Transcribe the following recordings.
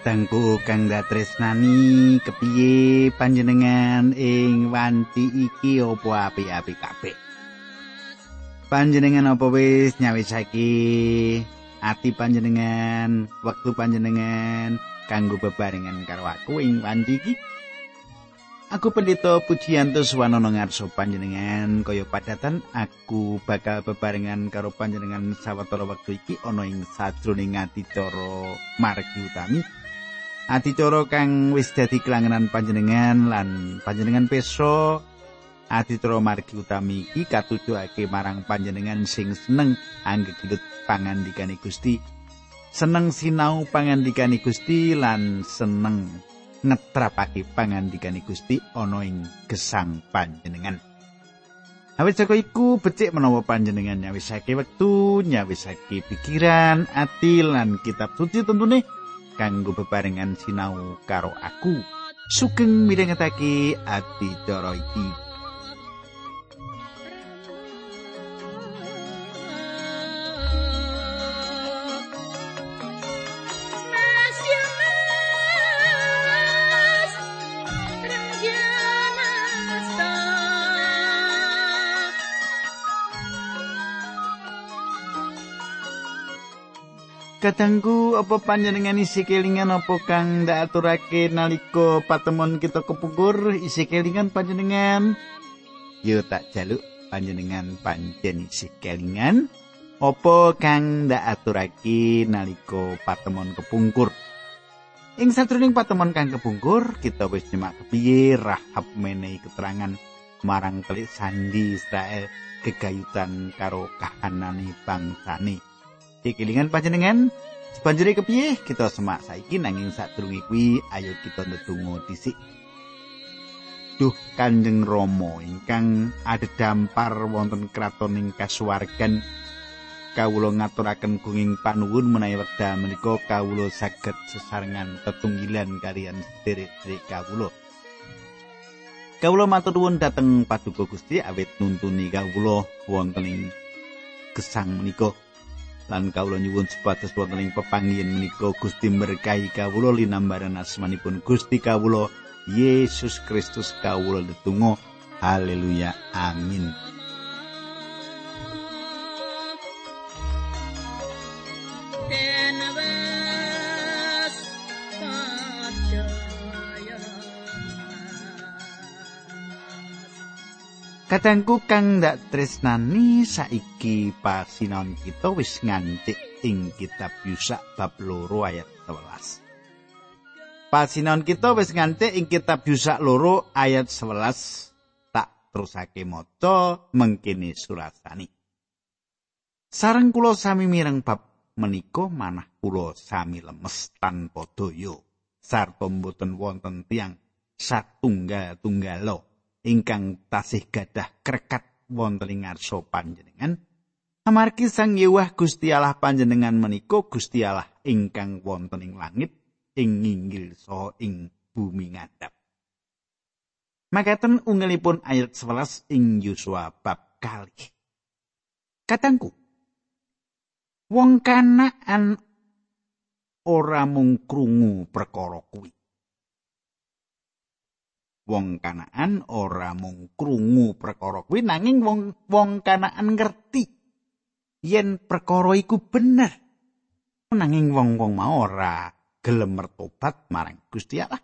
Kadangku kang datresnani kepiye panjenengan ing wanci iki apa apik-apik kabeh. Panjenengan apa wis nyawisake ati panjenengan, wektu panjenengan kanggo bebarengan karo aku ing wanci iki? Aku pendeta Pujiyanto Swanono ngarsa panjenengan kaya padatan aku bakal bebarengan karo panjenengan sawetara wektu iki ana ing sajroning adicara margi utami. Adicara kang wis dadi kelangenan panjenengan lan panjenengan peso adicara margi utami iki katujuake marang panjenengan sing seneng anggegilut pangandikane Gusti. Seneng sinau pangandikane Gusti lan seneng netrapake pangandikane Gusti ana ing gesang panjenengan. Awit saka iku becik menawa panjenengan nyawisake wektu, nyawisake pikiran, ati lan kitab suci tentune kanggo bebarengan sinau karo aku. Sugeng mirengetake ati cara iki. Kadangku apa panjenengan isi kelingan apa kang ndak aturake nalika patemon kita kepungkur isi kelingan panjenengan? Yo tak jaluk panjenengan panjen isi kelingan. Apa kang ndak aturake nalika patemon kepungkur? Ing satruning patemon kang kepungkur kita wis nyemak kepiye rahab menehi keterangan marang kelik sandi Israel kegayutan karo kahanane bangsane Kekilingan panjenengan Sebanjuri kepiye kita semak saiki nanging sadurunge kuwi ayo kita ndedonga dhisik. Duh Kanjeng Rama ingkang dampar wonten kraton ing kasuwargan kawula ngaturaken gunging panuwun menawi wekdal menika kawula saged sesarengan tetunggilan kalian sedherek-sedherek kawula. Kawula matur nuwun dhateng Paduka Gusti awit nuntuni kawula wonten ing gesang menika. Lan kawula nyuwun supados wonten ing pepanggihan menika Gusti berkahi kawula linambaran asmanipun Gusti kawula Yesus Kristus kawula detunggal haleluya. Amin Kadangku kang ndak tresnani saiki pasinaon kita wis ngancik ing kitab Yusak bab loro ayat 11. Pasinaon kita wis ngancik ing kitab Yusak loro ayat 11 tak terusake maca mengkini surasani. Sareng kula sami mireng bab menika manah kula sami lemes tanpa daya sarta mboten wonten tiang satunggal-tunggalo. Ingkang tasih gadah krekat wonten ing ngarsa panjenengan. Amargi sang Yewah Gusti Allah panjenengan menika Gusti Allah ingkang wonten ing langit ing nginggil saha ing bumi ngadap. Makaten ungelipun ayat 11 ing Yosua bab kali katangku wong kanaan ora mung krungu perkara kuwi wong kanaan ora mung krungu perkara kuwi nanging wong wong kanaan ngerti yen perkara iku bener nanging wong-wong mau ora gelem mertobat marang Gusti Allah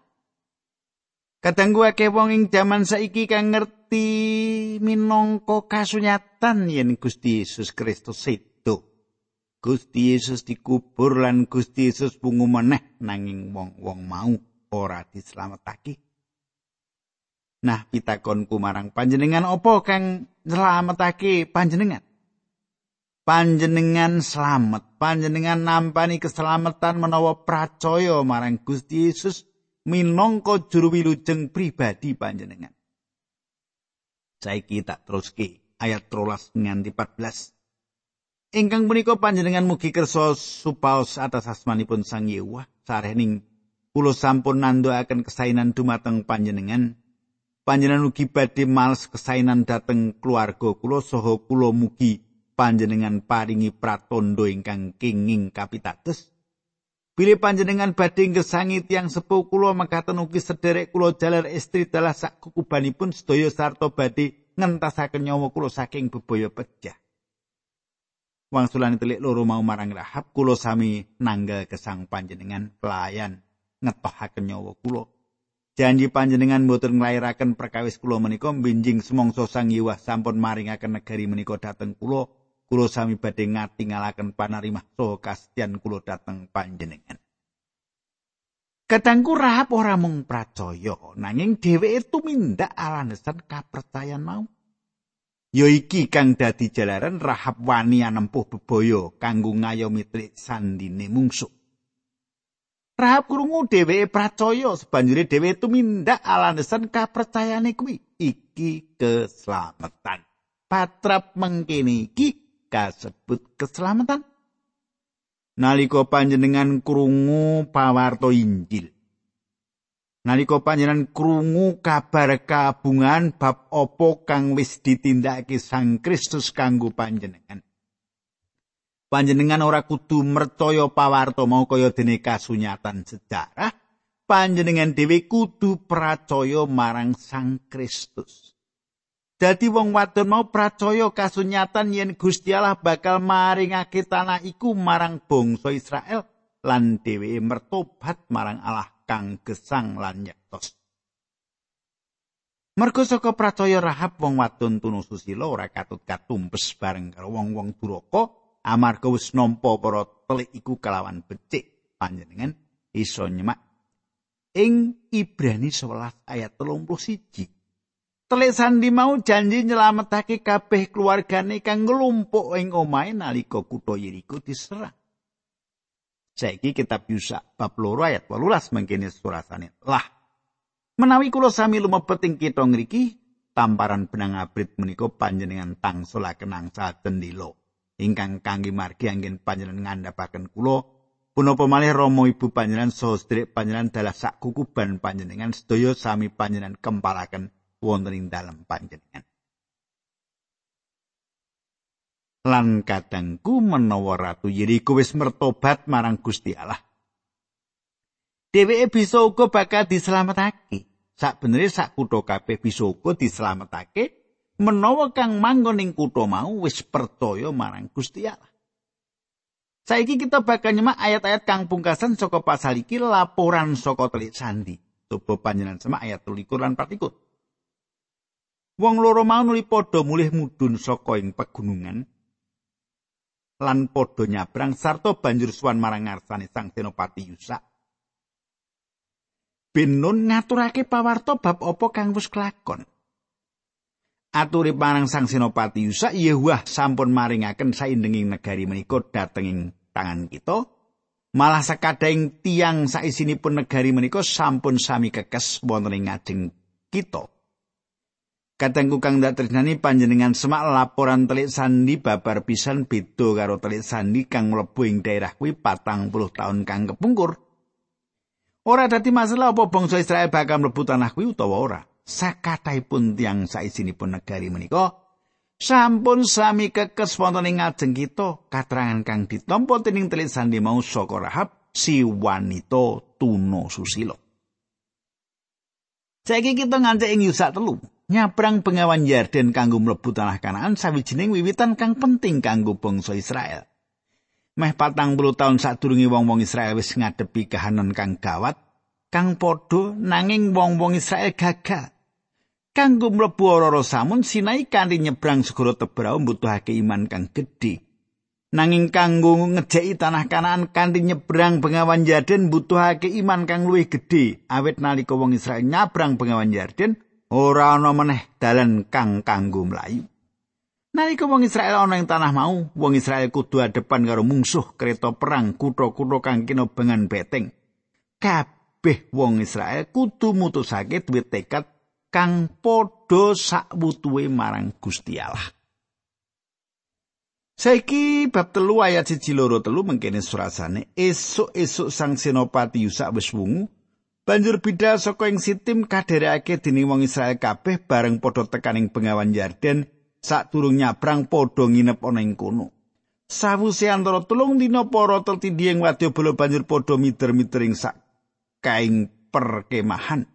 Kadangku akeh wong ing jaman saiki kang ngerti minangka kasunyatan yen Gusti Yesus Kristus sedo. Gusti Yesus dikubur lan Gusti Yesus bungu meneh nanging wong-wong mau ora dislametake. Nah, pitakonku marang panjenengan opo kang nyelametake panjenengan? Panjenengan selamat, panjenengan nampani keselamatan menawa percaya marang Gusti Yesus minangka juru wilujeng pribadi panjenengan. Saiki tak teruske ayat 13 nganti 14. Ingkang punika panjenengan mugi kersa supaos atas asmanipun Sang Yehuwa sarening kula sampun nanduaken kesainan dumateng panjenengan panjenengan ugi badhe males kesainan dhateng keluarga kula saha kula mugi panjenengan paringi pratandha ingkang kenging kapitados Bilih panjenengan badhe ngesangi tiang sepuh kula mekaten ugi sederek kula jalar istri dalah sak kukubanipun sedaya sarta badhe ngentasaken nyawa kula saking bebaya pecah. Wangsulane telik loro mau marang Rahab kula sami nanggal kesang panjenengan pelayan ngetohaken nyawa kula. Janji panjenengan mboten nglairaken perkawis kula menika binjing semongso sang Yewah sampun maringaken negari menika dhateng kula. kula sami badhe ngatingalaken panarimah saha kastian kula dhateng panjenengan. Katangku rahap ora mung pracaya, nanging dheweke tumindak alasan kapercayan mau. Ya iki kang dadi jalaran rahap wani anempuh bebaya kanggo ngayomi trik sandine mungsuh. Rahap krungu dheweke pracaya sebanjure dheweke tumindak alasan kapercayane kuwi iki keselamatan. Patrap mengkene iki kasebut keselamatan. Nalika panjenengan krungu pawarto Injil. Nalika panjenengan krungu kabar kabungan bab opo kang wis ditindakake Sang Kristus kanggo panjenengan. Panjenengan ora kudu mertoyo pawarto mau kaya dene kasunyatan sejarah. Panjenengan dhewe kudu percaya marang Sang Kristus. Dadi wong wadon mau percaya kasunyatan yen Gusti Allah bakal maringake tanah iku marang bangsa Israel lan dheweke mertobat marang Allah kang gesang lan nyektos. Mergo saka percaya Rahab wong wadon tunu susila ora katut katumpes bareng karo wong-wong duraka amarga wis nampa para telik iku kelawan becik panjenengan iso nyemak ing Ibrani 11 ayat 31 Telik sandi mau janji nyelametake kabeh keluargane kang nglumpuk ing omahe nalika kutha Yeriko diserang. Saiki kitab Yusa bab loro ayat 18 mangkene surasane. Lah menawi kula sami lumebet ing kitha ngriki tamparan benang abrit menika panjenengan tangsulaken angsa cendilo ingkang kangge margi anggen panjenengan ngandhapaken kula punapa malih Rama Ibu panjenengan saha sedherek panjenengan dalah sak kukuban panjenengan sedaya sami panjenengan kempalaken wonten ing dalem panjenengan. Lan kadangku menawa ratu Yeriko wis mertobat marang Gusti Allah. Dheweke bisa uga bakal dislametake. Sak benere sak kutha kabeh bisa uga dislametake menawa kang manggon ing kutha mau wis percaya marang Gusti Allah. Saiki kita bakal nyemak ayat-ayat kang pungkasan saka pasal iki laporan saka telik sandi. Coba panjenengan semak ayat 13 lan 14. Wong loro mau nuli padha mulih mudhun saka ing pegunungan lan padha nyabrang sarta banjur suwan marang ngarsane Sang Senopati Yusa. Binun ngaturake pawarta bab apa kang wis kelakon. Aturi marang Sang Senopati Yusa, "Yewah sampun maringaken saindenging negari menika dhateng ing tangan kita." Malah sakadhing tiang saisinipun negari menika sampun sami kekes wonten ing ngajeng kita. Katengku kang dak tresnani panjenengan semak laporan telik sandi babar pisan beda karo telik sandi kang mlebu ing daerah kuwi patang puluh tahun kang kepungkur. Ora dadi masalah apa bangsa Israel bakal mlebu tanah kuwi utawa ora. Sakataipun tiang saisinipun negari menika sampun sami kekes wonten ing ngajeng kita katerangan kang ditampa dening telik sandi mau saka Rahab si wanita tuno susilo. Saiki kita ngancik ing Yusa telu. nyabrang pengawan Yarden kanggo mlebu tanah Kanaan sawijining wiwitan kang penting kanggo bangsa Israel. Meh patang puluh tahun sadurunge wong-wong Israel wis ngadepi kahanan kang gawat, kang padha nanging wong-wong Israel gagal. Kanggo mlebu ora samun Sinai kanthi nyebrang segara Tebrau mbutuhake iman kang gedhe. Nanging kanggo ngejeki tanah Kanaan kanthi nyebrang pengawan Yarden butuhake iman kang luwih gedhe. Awit nalika wong Israel nyabrang pengawan Yarden, ora ana meneh dalan kang kanggo mlayu. Nalika wong Israel ana ing tanah mau, wong Israel kudu adepan karo mungsuh kereta perang kutha-kutha kang kena bengan beteng. Kabeh wong Israel kudu mutusake duwe tekad kang padha sakwutuhe marang Gusti Allah. Saiki bab telu ayat siji loro telu mengkene surasane esuk-esuk sang senopati Yusa wis wungu Banjur bidal saka ing Sitim kadherekake dening wong Israel kabeh bareng padha tekaning bengawan Yarden sadurung nyabrang padha nginep ana ing kono. Sawuse antara tulung dina para tetindhi ing wadyabala banjur padha mider-mider ing sak kaing perkemahan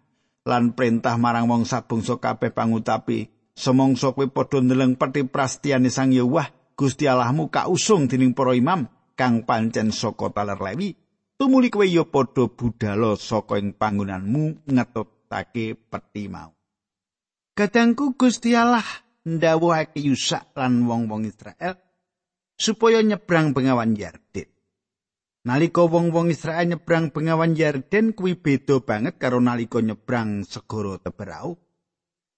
lan perintah marang wong sabangsa kabeh pangutapi. Semongso kowe padha ndeleng peti prastiane Sang Yahweh Gusti Allahmu kausung dening para imam kang pancen saka taler Lewi. Tumuli kowe ya padha budhalo saka ing panggonanmu ngetutake peti mau. Kadangku Gusti Allah ndawuhake Yusak lan wong-wong Israel supaya nyebrang bengawan Yarden. Nalika wong-wong Israel nyebrang bengawan Yarden kuwi beda banget karo nalika nyebrang segara Teberau.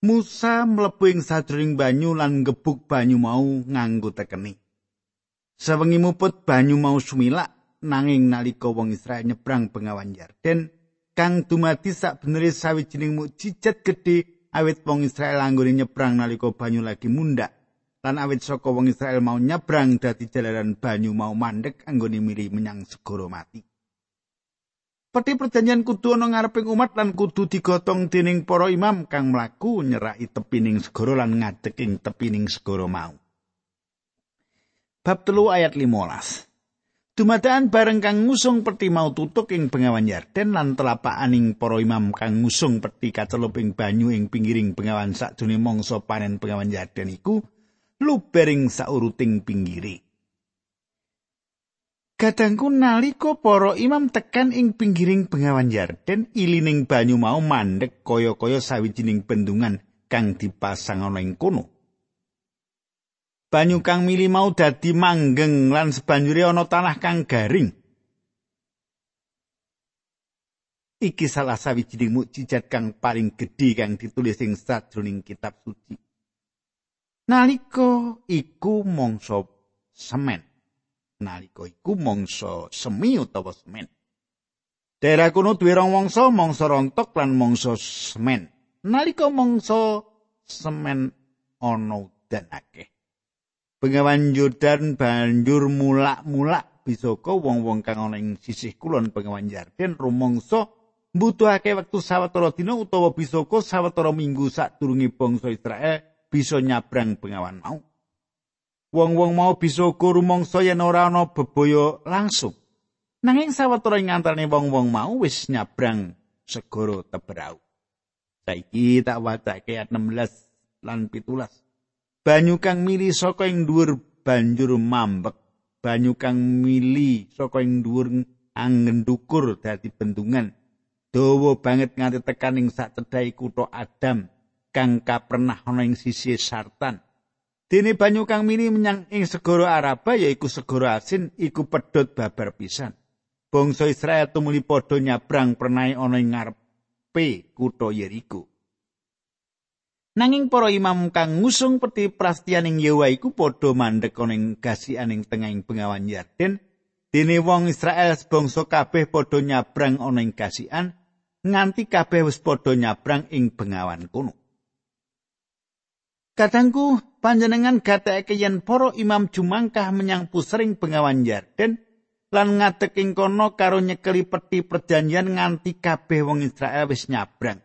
Musa mlebu ing sadring banyu lan gebuk banyu mau nganggo tekeni. Sawengi muput banyu mau sumilak nanging nalika wong Israel nyebrang bengawan Yarden kang dumadi sak benere sawijining mukjizat gedhe awit wong Israel anggone nyebrang nalika banyu lagi mundak lan awit saka wong Israel mau nyabrang dadi jalaran banyu mau mandek anggone miri menyang segara mati. Peti perjanjian kudu ana ngareping umat lan kudu digotong dening para imam kang mlaku nyeraki tepining segara lan ngadeg ing tepining segara mau. Bab telu ayat 15. Dumadaan bareng kang ngusung peti mau tutuk ing bengawan Yarden lan telapakaning para imam kang ngusung peti kacelup ing banyu ing pinggiring bengawan sakjroning mangsa panen bengawan Yarden iku lubering sauruting pinggiri. Kadangku nalika para imam tekan ing pinggiring bengawan Yarden, ilining banyu mau mandek kaya-kaya sawijining bendungan kang dipasang ana ing kono. Banyu kang mili mau dadi manggeng lan sebanjure ana tanah kang garing. Iki salah sawijining mukjizat kang paling gedhe kang ditulis ing sajroning kitab suci. Nalika iku mangsa semen. Nalika iku mangsa semi utawa semen. Daerah kuno duwe rong mangsa, mangsa rontok lan mangsa semen. Nalika mangsa semen ana udan akeh. Bengawan Yordan banjur mulak-mulak bisaka wong-wong kang ana ing sisih kulon Bengawan Yordan rumangsa mbutuhake wektu sawetara dina utawa bisaka sawetara minggu sadurunge bangsa Israel bisa nyabrang bengawan mau. Wong-wong mau bisa uga rumangsa yen ora ana bebaya langsung. Nanging sawetara ing antarané wong-wong mau wis nyabrang segara Teberau. Saiki tak wacake ayat 16 lan 17. Banyu kang mili saka ing dhuwur banjur mambek. Banyu kang mili saka ing dhuwur anggendukur dadi bendungan. Dawa banget nganti tekaning sak cedhake kutha Adam kang kapernah ana ing sisi sartan. Dene banyu kang mini menyang ing segara Araba yaiku segara asin iku pedhot babar pisan. Bangsa Israel tumuli padha nyabrang pernah ana ing ngarepe kutha Yeriko. Nanging para imam kang ngusung peti prastian ing Yewa iku padha mandek ana ing gasian ing tengahing bengawan Yarden. Dene wong Israel sebangsa kabeh padha nyabrang ana ing gasian nganti kabeh wis padha nyabrang ing bengawan kuno. Kadangku panjenengan gateke yen para imam jumangkah menyang pusering bengawan Yarden lan ngadeg ing kono karo nyekeli peti perjanjian nganti kabeh wong Israel wis nyabrang.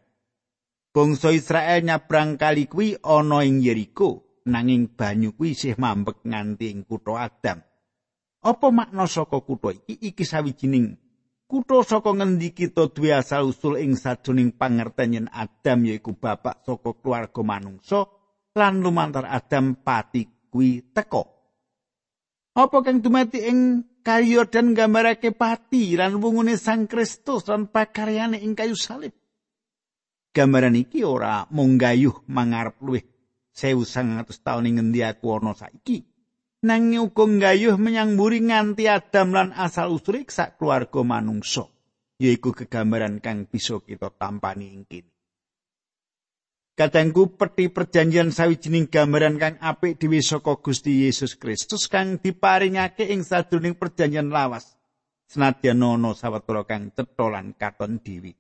Bangsa Israel nyabrang kali kuwi ana ing Yeriko nanging banyu kuwi isih mambek nganti ing kutha Adam. Apa makna saka kutha iki? Iki sawijining kutha saka ngendi kita duwe asal usul ing sajroning pangerten yen Adam yaiku bapak saka keluarga manungsa. Lan lumantar Adam pati kuwi teko. Apa kang dumati ing kayu dan gambarake pati lan wungune Sang Kristus lan pakaryane ing kayu salib. Gambaran iki ora mung gayuh mangarep luwih 1900 taun ing ngendi aku ana saiki. Nanging uga gayuh menyang mburi nganti Adam lan asal usule sak keluarga manungsa. Yaiku kegambaran kang bisa kita tampani ing kene. Kadangku peti perjanjian sawijining gambaran kang apik dhewe saka Gusti Yesus Kristus kang diparingake ing sadurunging perjanjian lawas. Senadyan ana sawetara kang cetha katon dhewe.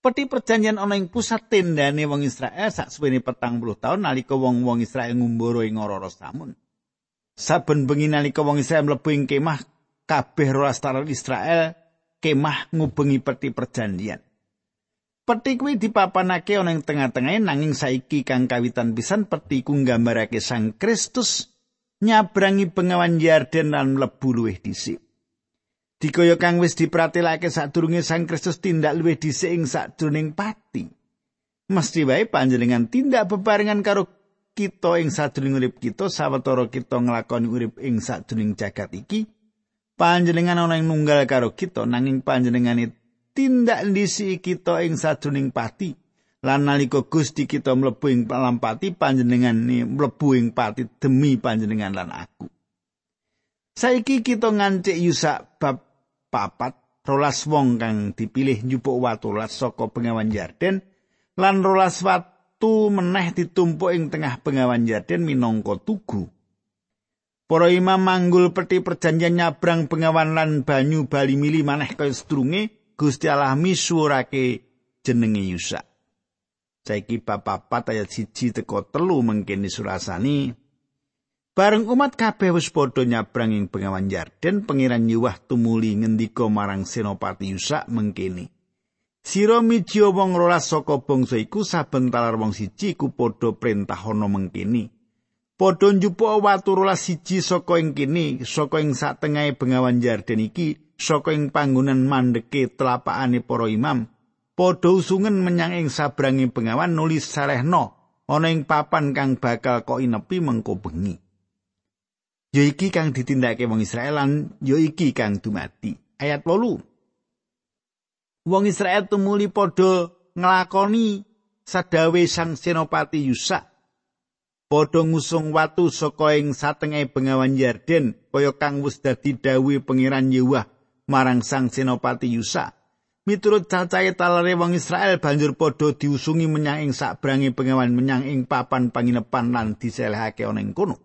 Peti perjanjian ana ing pusat tendane wong Israel sak suwene petang puluh taun nalika wong-wong Israel ngumbara ing ora samun. Saben bengi nalika wong Israel mlebu ing kemah, kabeh rolas Israel kemah ngubengi peti perjanjian. Peti kuwi dipapanake ana ing tengah-tengahe nanging saiki kang kawitan pisan peti ku nggambarake Sang Kristus nyabrangi bengawan Yarden lan mlebu luwih dhisik. Dikaya kang wis dipratelake sadurunge Sang Kristus tindak luwih dhisik ing sadurunging pati. Mesti wae panjenengan tindak bebarengan karo kita ing sadurunge urip kita sawetara kita nglakoni urip ing sadurunging jagat iki. Panjenengan ana ing nunggal karo kita nanging panjenengane tindak ndisi kita ing sadurunging pati. Lan nalika Gusti kita mlebu ing palampati panjenengan mlebu ing pati demi panjenengan lan aku. Saiki kita ngancik yusak bab papat rolas wong kang dipilih njupuk watu las saka pengawan Yarden lan rolas watu meneh ditumpuk ing tengah pengawan Yarden minangka tugu. Para imam manggul peti perjanjian nyabrang pengawan lan banyu bali mili maneh kaya sedurunge Gusti Allah misuwurake jenenge Yusa. Saiki bab papat ayat siji teko telu mengkini surasani Bareng umat kabeh wis padha nyabrang ing bengawan Yarden, pangeran Yuwah tumuli ngendika marang Senopati Yusa mengkene. Sira mijya wong rolas saka bangsa iku saben talar wong siji ku padha perintah ana mengkene. Padha njupuk watu rolas siji saka ing kene, saka ing satengahe bengawan Yarden iki, saka ing panggonan mandeke telapakane para imam. Padha usungen menyang ing sabrangi bengawan nulis sarehno ana ing papan kang bakal kok inepi mengko bengi. ya iki kang ditindakake wong Israel lan ya iki kang dumati. Ayat 8. Wong Israel tumuli padha nglakoni sadawe sang senopati Yusa. Padha ngusung watu saka ing satengah bengawan Yarden kaya kang wis dadi dawuh pangeran Yewah marang sang senopati Yusa. Miturut cacahe talare wong Israel banjur padha diusungi menyang ing sakbrangi bengawan menyang ing papan panginepan lan diselehake ana ing kono.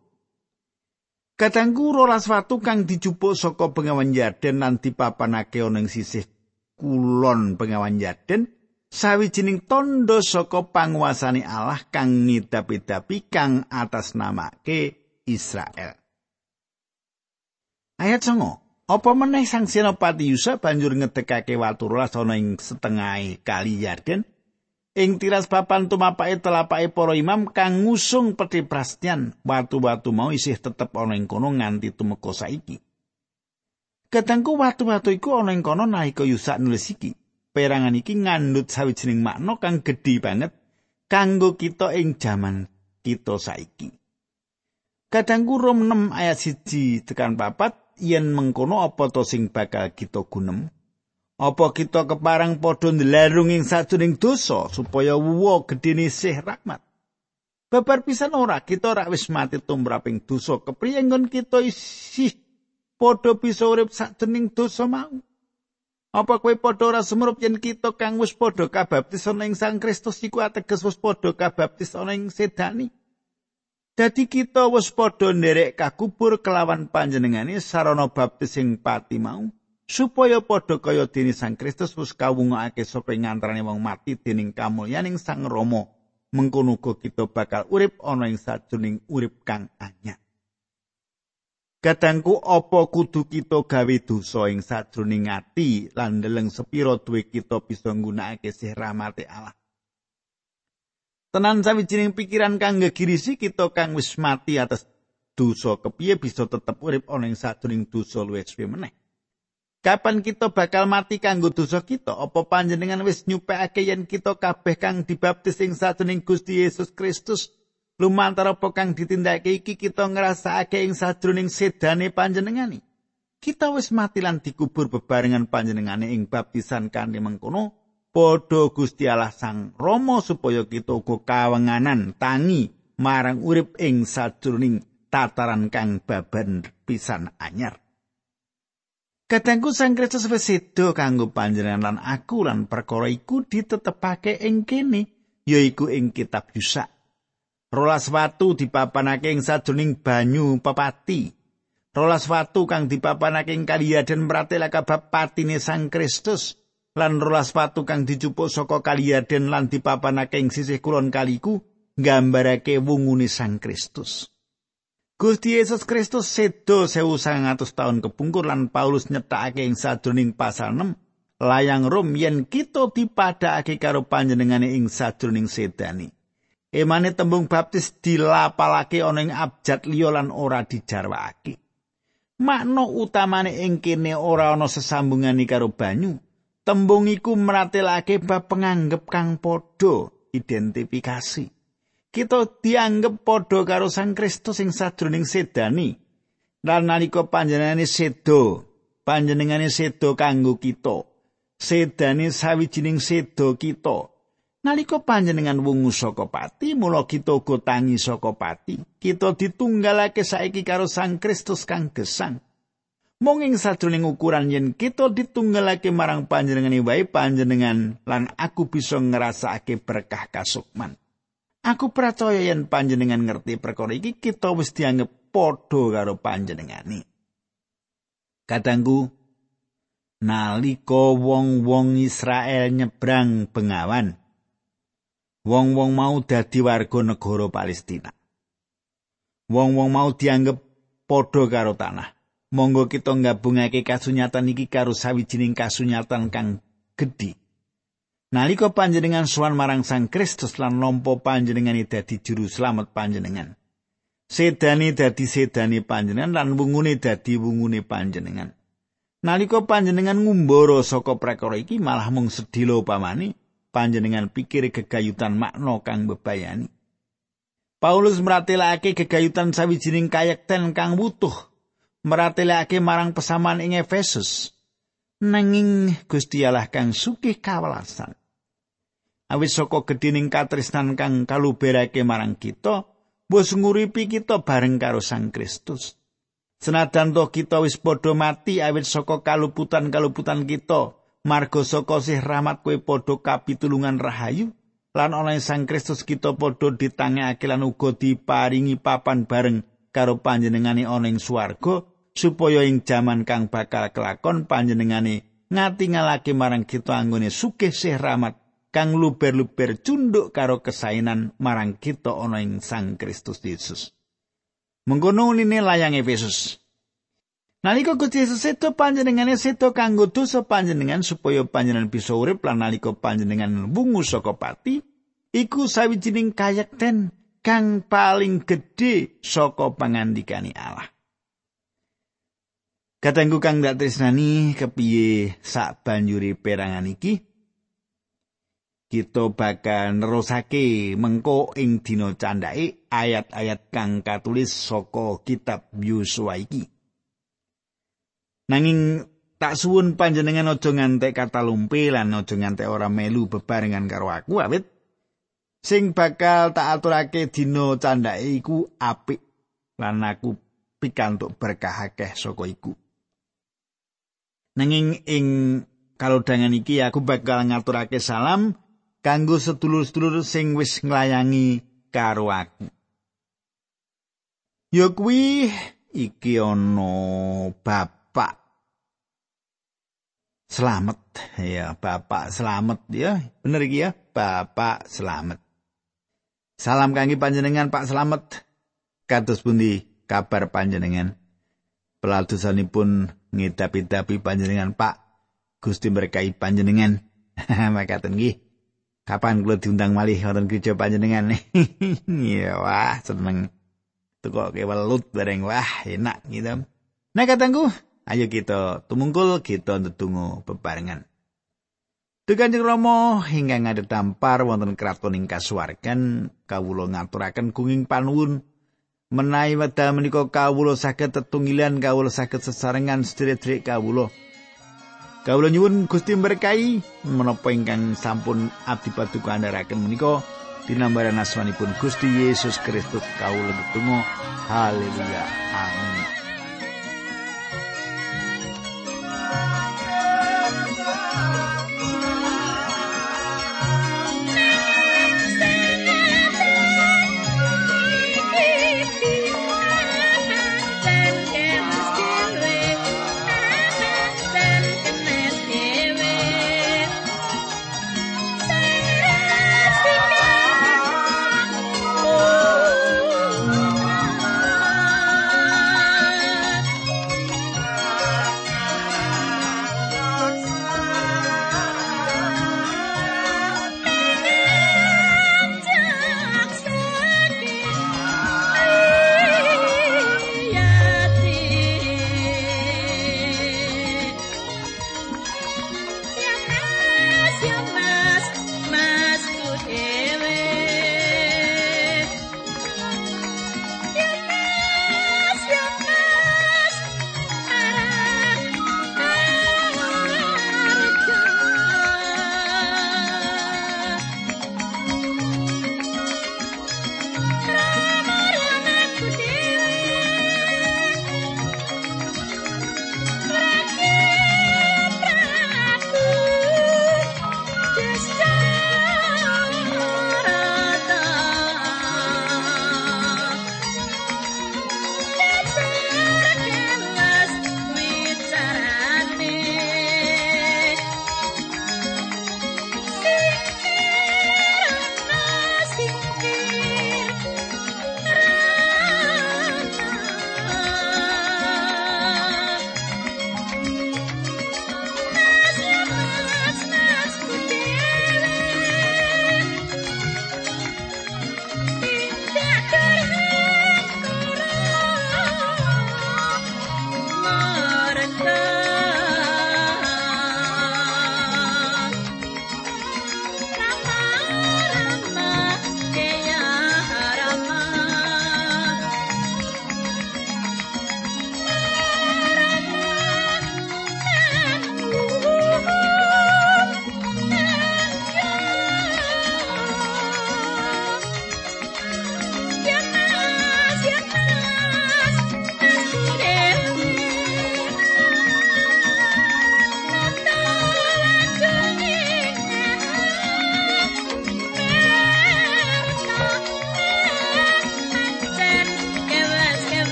Kadangku rolas watu kang dijupuk saka pengawan Yarden lan dipapanake ana ing sisih kulon pengawan Yarden sawijining tondo saka panguasane Allah kang ngidapi-dapi kang atas namake Israel. Ayat songo, apa meneh sang Senopati Yusa banjur ngedekake watu rolas ana ing setengah kali Yarden Ing tiras papan tumapake telapake para imam kang ngusung peti prastian, watu-watu mau isih tetep ana ing kono nganti tumeka saiki. Kadangku watu-watu iku ana ing kono nalika Yusak nulis iki. Perangan iki ngandut sawijining makna kang gedhe banget kanggo kita ing jaman kita saiki. Kadangku Rom 6 ayat 1 tekan papat yen mengkono apa to sing bakal kita gunem? Apa kita keparang padha ndelarung ing sajroning dosa supaya wuwa gedene sih rahmat. Babar pisan ora kita ora wis mati tumraping dosa kepriye nggon kita isih padha bisa urip sajroning dosa mau. Apa kowe padha ora semrup yen kita kang wis padha kabaptis ana ing Sang Kristus iku ateges wis padha kabaptis ana ing sedani? Dadi kita wis padha nderek kakubur kelawan panjenengane sarana baptis sing pati mau. supaya padha kaya dene Sang Kristus wis kawungake sapa ngantarane wong mati dening kamulyaning Sang Rama mengkono kita bakal urip ana ing sajroning urip kang anyar Kadangku apa kudu kita gawe dosa ing sajroning ati lan ndeleng sepira duwe kita bisa nggunakake sih rahmate Allah Tenan sawijining pikiran kang gegirisi kita kang wis mati atas dosa kepiye bisa tetep urip ana ing sajroning dosa luwih meneh Kapan kita bakal mati kanggo dosa kita? Apa panjenengan wis nyupekake yen kita kabeh kang dibaptis ing sajroning Gusti Yesus Kristus lumantar apa kang ditindakake iki kita ngrasakake ing sajroning sedane panjenengani? Kita wis mati lan dikubur bebarengan panjenengane ing baptisan kanthi mengkono padha Gusti Allah Sang Rama supaya kita uga kawenganan tangi marang urip ing sajroning tataran kang baban pisan anyar. Kadangku Sang Kristus wis sedo kanggo panjenengan lan aku lan perkara iku ditetepake ing kene yaiku ing kitab Yusa. Rolas watu dipapanake ing sajroning banyu pepati. Rolas watu kang dipapanake ing kaliyaden mratela kabab patine Sang Kristus lan rolas watu kang dicupuk saka kaliyaden lan dipapanake ing sisih kulon kaliku nggambarake wungune Sang Kristus. Gusti Yesus Kristus sedo 1900 tahun kepungkur lan Paulus nyetakake ing sadroning pasal 6 layang Rom yen kita dipadhakake karo panjenengane ing sadroning sedani. Emane tembung baptis dilapalake ana ing abjad liya lan ora dijarwakake. Makna utamane ing kene ora ana sesambungane karo banyu. Tembung iku meratelake bab penganggep kang padha identifikasi. Kita dianggep padha karo Sang Kristus sing sadroning sedani. Lan nalika panjenengane sedo, panjenengane sedo kanggo kita. Sedane sawijining sedo kita. Nalika panjenengan wungu saka pati, mula kita uga tangi saka pati. Kita ditunggalake saiki karo Sang Kristus kang gesang. Mung ing sajroning ukuran yen kita ditunggalake marang panjenengan wae panjenengan lan aku bisa ngrasakake berkah kasukman. Aku percaya yen panjenengan ngerti perkara iki kita wis dianggep padha karo panjenengane. Kadangku nalika wong-wong Israel nyebrang bengawan, wong-wong mau dadi warga negara Palestina. Wong-wong mau dianggep padha karo tanah. Monggo kita nggabungake kasunyatan iki karo sawijining kasunyatan kang gedhi. Nalika panjenengan sowan marang Sang Kristus lan nampa panjenengan dadi juru slamet panjenengan. Sedani dadi sedani panjenengan lan wungune dadi wungune panjenengan. Nalika panjenengan ngumbara saka prakara iki malah mung sedhila upamane panjenengan pikir gegayutan makna kang bebayani. Paulus meratelake gegayutan sawijining kayekten kang wutuh. Meratelake marang pesaman ing Efesus. Nanging Gusti Allah kang sugih kawelasan. Awit saka gedhining katresnan kang kaluberake marang kita, wis nguripi kita bareng karo Sang Kristus. Senajan to kita wis padha mati awit saka kaluputan-kaluputan kita, marga saka sih rahmat kowe padha kapitulungan rahayu lan ana Sang Kristus kita padha ditangekake lan uga diparingi papan bareng karo panjenengane ana ing swarga supaya ing jaman kang bakal kelakon panjenengane ngatingalake marang kita anggone sugih sih rahmat kang luber-luber cunduk karo kesainan marang kita ana ing Sang Kristus Yesus. Mengkono unine layang Efesus. Nalika Gusti Yesus seto panjenengane seto kanggo dosa panjenengan supaya panjenengan bisa urip lan nalika panjenengan wungu saka pati iku sawijining kayekten kang paling gedhe saka pangandikane Allah. Katengku kang dak tresnani kepiye sak banjuri perangan iki kita bakal nerusake mengko ing dina candhake ayat-ayat kang katulis saka kitab Yosua iki. Nanging tak suwun panjenengan aja ngantek kata lumpe lan aja ngantek ora melu bebarengan karo aku awit sing bakal tak aturake dina candhake iku apik lan aku pikantuk berkah akeh saka iku. Nanging ing kalodhangan iki aku bakal ngaturake salam kanggo sedulur-sedulur sing wis nglayangi karo aku. Yo kuwi iki ana bab Selamat. Ya Bapak selamat ya. Bener iki ya Bapak selamat. Salam kangge panjenengan Pak Selamat. Kados pundi kabar panjenengan? Peladusanipun ngedapi-dapi panjenengan Pak. Gusti berkahi panjenengan. Makaten nggih. Kapan kula diundang malih wonten gereja panjenengan? Ya wah seneng. Tukok kewelut bareng wah enak gitu. Nah katangku Ayo kita tumungkul kita ndedonga bebarengan. Dukanjeng Rama ingkang ngadhep wonten kraton ing kasuwargan kawula ngaturaken gunging panuwun menawi wedal menika kawula saged tetunggilan kawula saged sesarengan sedherek kawula. Kawula nyuwun Gusti berkahi menapa ingkang sampun abdi paduka andharaken menika dinambaran asmanipun Gusti Yesus Kristus kawula ndedonga haleluya. Amin